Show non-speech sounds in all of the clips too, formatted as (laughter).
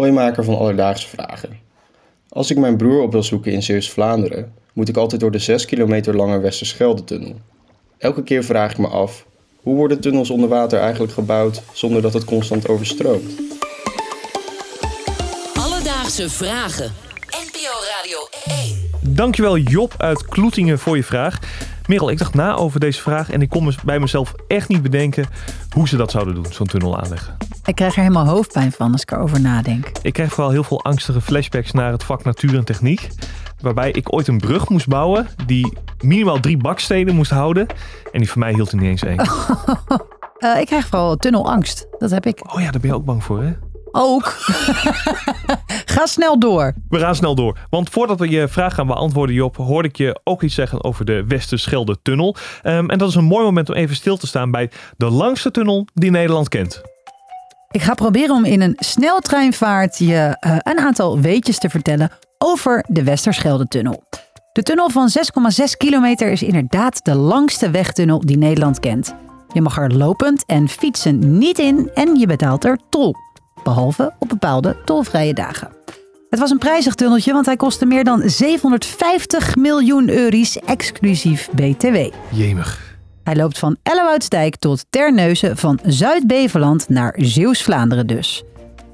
Hooimaker van Alledaagse Vragen. Als ik mijn broer op wil zoeken in Zeeuws-Vlaanderen, moet ik altijd door de 6 kilometer lange Westerschelde-tunnel. Elke keer vraag ik me af, hoe worden tunnels onder water eigenlijk gebouwd zonder dat het constant overstroomt? Alledaagse Vragen. NPO Radio 1. Dankjewel Job uit Kloetingen voor je vraag. Merel, ik dacht na over deze vraag en ik kon me bij mezelf echt niet bedenken hoe ze dat zouden doen, zo'n tunnel aanleggen. Ik krijg er helemaal hoofdpijn van als ik erover nadenk. Ik krijg vooral heel veel angstige flashbacks naar het vak natuur en techniek. Waarbij ik ooit een brug moest bouwen die minimaal drie bakstenen moest houden. En die voor mij hield er niet eens één. (laughs) Eh, ik krijg vooral tunnelangst. Dat heb ik Oh ja, daar ben je ook bang voor hè? ook. (laughs) Ga snel door. We gaan snel door. Want voordat we je vraag gaan beantwoorden, Job, hoorde ik je ook iets zeggen over de Westerschelde-tunnel. Ehm, en dat is een mooi moment om even stil te staan bij de langste tunnel die Nederland kent. Ik ga proberen om in een sneltreinvaart je eh, een aantal weetjes te vertellen over de Westerschelde-tunnel. De tunnel van 6,6 kilometer is inderdaad de langste wegtunnel die Nederland kent. Je mag er lopend en fietsen niet in en je betaalt er tol. Behalve op bepaalde tolvrije dagen. Het was een prijzig tunneltje, want hij kostte meer dan 750 miljoen euro's exclusief BTW. Jemig. Hij loopt van Ellewoudstijk tot Terneuzen van Zuid-Beveland naar Zeeuws-Vlaanderen dus.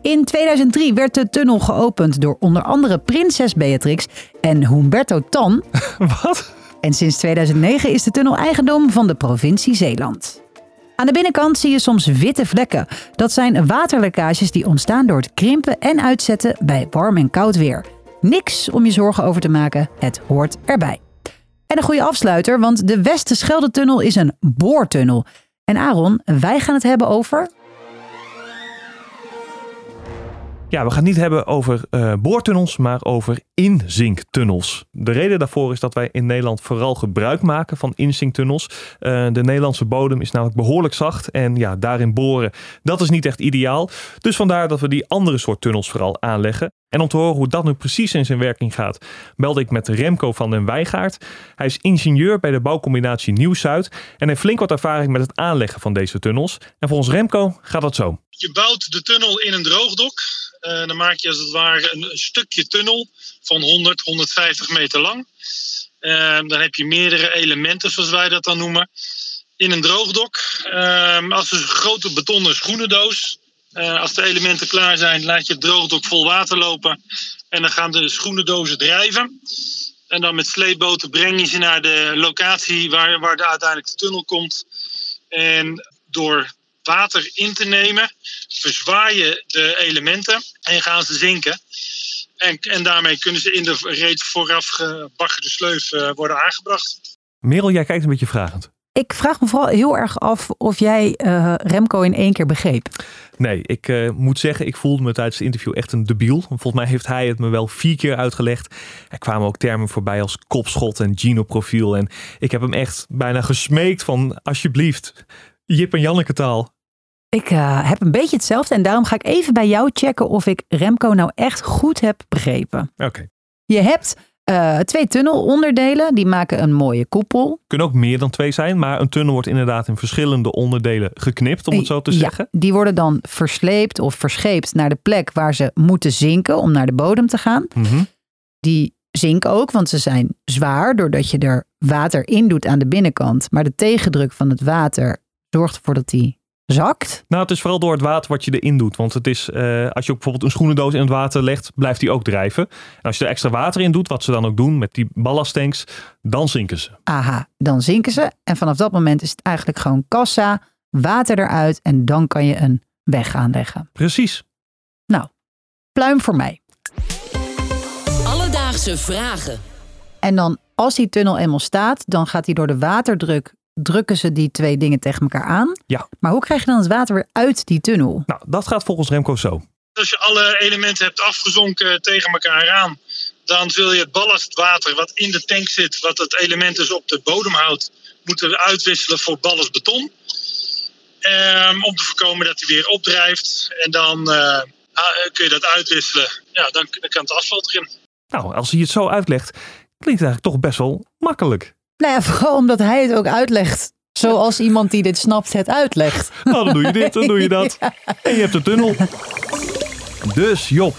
In 2003 werd de tunnel geopend door onder andere prinses Beatrix en Humberto Tan. (laughs) Wat? En sinds 2009 is de tunnel eigendom van de provincie Zeeland. Aan de binnenkant zie je soms witte vlekken. Dat zijn waterlekkages die ontstaan door het krimpen en uitzetten bij warm en koud weer. Niks om je zorgen over te maken, het hoort erbij. En een goede afsluiter, want de Westerschelde-tunnel is een boortunnel. En Aaron, wij gaan het hebben over... Ja, we gaan het niet hebben over eh, boortunnels, maar over inzinktunnels. De reden daarvoor is dat wij in Nederland vooral gebruik maken van inzinktunnels. Eh, de Nederlandse bodem is namelijk behoorlijk zacht en ja, daarin boren, dat is niet echt ideaal. Dus vandaar dat we die andere soort tunnels vooral aanleggen. En om te horen hoe dat nu precies in zijn werking gaat, belde ik met Remco van den Wijgaard. Hij is ingenieur bij de bouwcombinatie Nieuw-Zuid en heeft flink wat ervaring met het aanleggen van deze tunnels. En volgens Remco gaat dat zo. Je bouwt de tunnel in een droogdok. Eh, dan maak je als het ware een stukje tunnel van 100, 150 meter lang. Eh, dan heb je meerdere elementen, zoals wij dat dan noemen, in een droogdok. Eh, als een grote betonnen schoenendoos. Eh, als de elementen klaar zijn, laat je het droogdok vol water lopen. En dan gaan de schoenendozen drijven. En dan met sleepboten breng je ze naar de locatie waar, waar de uiteindelijk de tunnel komt. En door water in te nemen, verzwaai je de elementen en gaan ze zinken. En, en daarmee kunnen ze in de reeds vooraf gebaggerde sleuf eh, worden aangebracht. Merel, jij kijkt een beetje vragend. Ik vraag me vooral heel erg af of jij eh, Remco in één keer begreep. Nee, ik eh, moet zeggen, ik voelde me tijdens het interview echt een debiel. Volgens mij heeft hij het me wel vier keer uitgelegd. Er kwamen ook termen voorbij als kopschot en genoprofiel. En ik heb hem echt bijna gesmeekt van alsjeblieft, Jip en Janneke taal. Ik eh, heb een beetje hetzelfde en daarom ga ik even bij jou checken of ik Remco nou echt goed heb begrepen. Oké. Je hebt eh, twee tunnelonderdelen, die maken een mooie koepel. Kunnen ook meer dan twee zijn, maar een tunnel wordt inderdaad in verschillende onderdelen geknipt, om het zo te Ja, zeggen. die worden dan versleept of verscheept naar de plek waar ze moeten zinken om naar de bodem te gaan. Mhm. Die zinken ook, want ze zijn zwaar doordat je er water in doet aan de binnenkant. Maar de tegendruk van het water zorgt ervoor dat die zakt. Nou, het is vooral door het water wat je erin doet. Want het is, eh, als je ook bijvoorbeeld een schoenendoos in het water legt, blijft die ook drijven. En als je er extra water in doet, wat ze dan ook doen met die ballasttanks, dan zinken ze. Aha, dan zinken ze. En vanaf dat moment is het eigenlijk gewoon kassa, water eruit en dan kan je een weg aanleggen. Precies. Nou, pluim voor mij. Alledaagse Vragen. En dan als die tunnel eenmaal staat, dan gaat hij door de waterdruk, drukken ze die twee dingen tegen elkaar aan. Ja. Maar hoe krijg je dan het water weer uit die tunnel? Nou, dat gaat volgens Remco zo. Als je alle elementen hebt afgezonken tegen elkaar aan, dan zul je het ballastwater wat in de tank zit, wat het element dus op de bodem houdt, moeten uitwisselen voor ballastbeton. Ehm, om te voorkomen dat hij weer opdrijft. En dan eh, ah, kun je dat uitwisselen. Ja, dan, dan kan het asfalt erin. Nou, als hij het zo uitlegt, klinkt het eigenlijk toch best wel makkelijk. Nou ja, (laughs) vooral omdat hij het ook uitlegt. Zoals iemand die dit snapt het uitlegt. (laughs) Nou, dan doe je dit, dan doe je dat. (laughs) En je hebt de tunnel. Dus Job,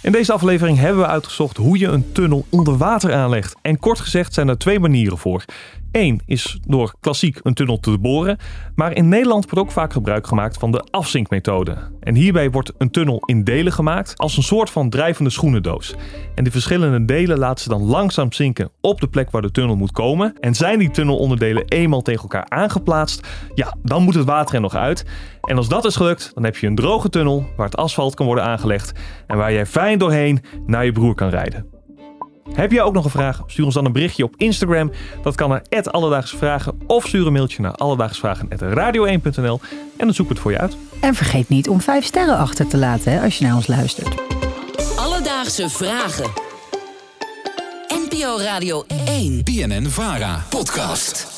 in deze aflevering hebben we uitgezocht hoe je een tunnel onder water aanlegt. En kort gezegd zijn er twee manieren voor. Eén is door klassiek een tunnel te boren, maar in Nederland wordt ook vaak gebruik gemaakt van de afzinkmethode. En hierbij wordt een tunnel in delen gemaakt als een soort van drijvende schoenendoos. En die verschillende delen laten ze dan langzaam zinken op de plek waar de tunnel moet komen. En zijn die tunnelonderdelen eenmaal tegen elkaar aangeplaatst, ja, dan moet het water er nog uit. En als dat is gelukt, dan heb je een droge tunnel waar het asfalt kan worden aangelegd en waar jij fijn doorheen naar je broer kan rijden. Heb jij ook nog een vraag? Stuur ons dan een berichtje op Instagram. Dat kan naar Alledaagse Vragen. Of stuur een mailtje naar alledaagsvragen.radio1.nl en dan zoeken we het voor je uit. En vergeet niet om vijf sterren achter te laten hè, als je naar ons luistert. Alledaagse Vragen. NPO Radio 1. BNN Vara. Podcast.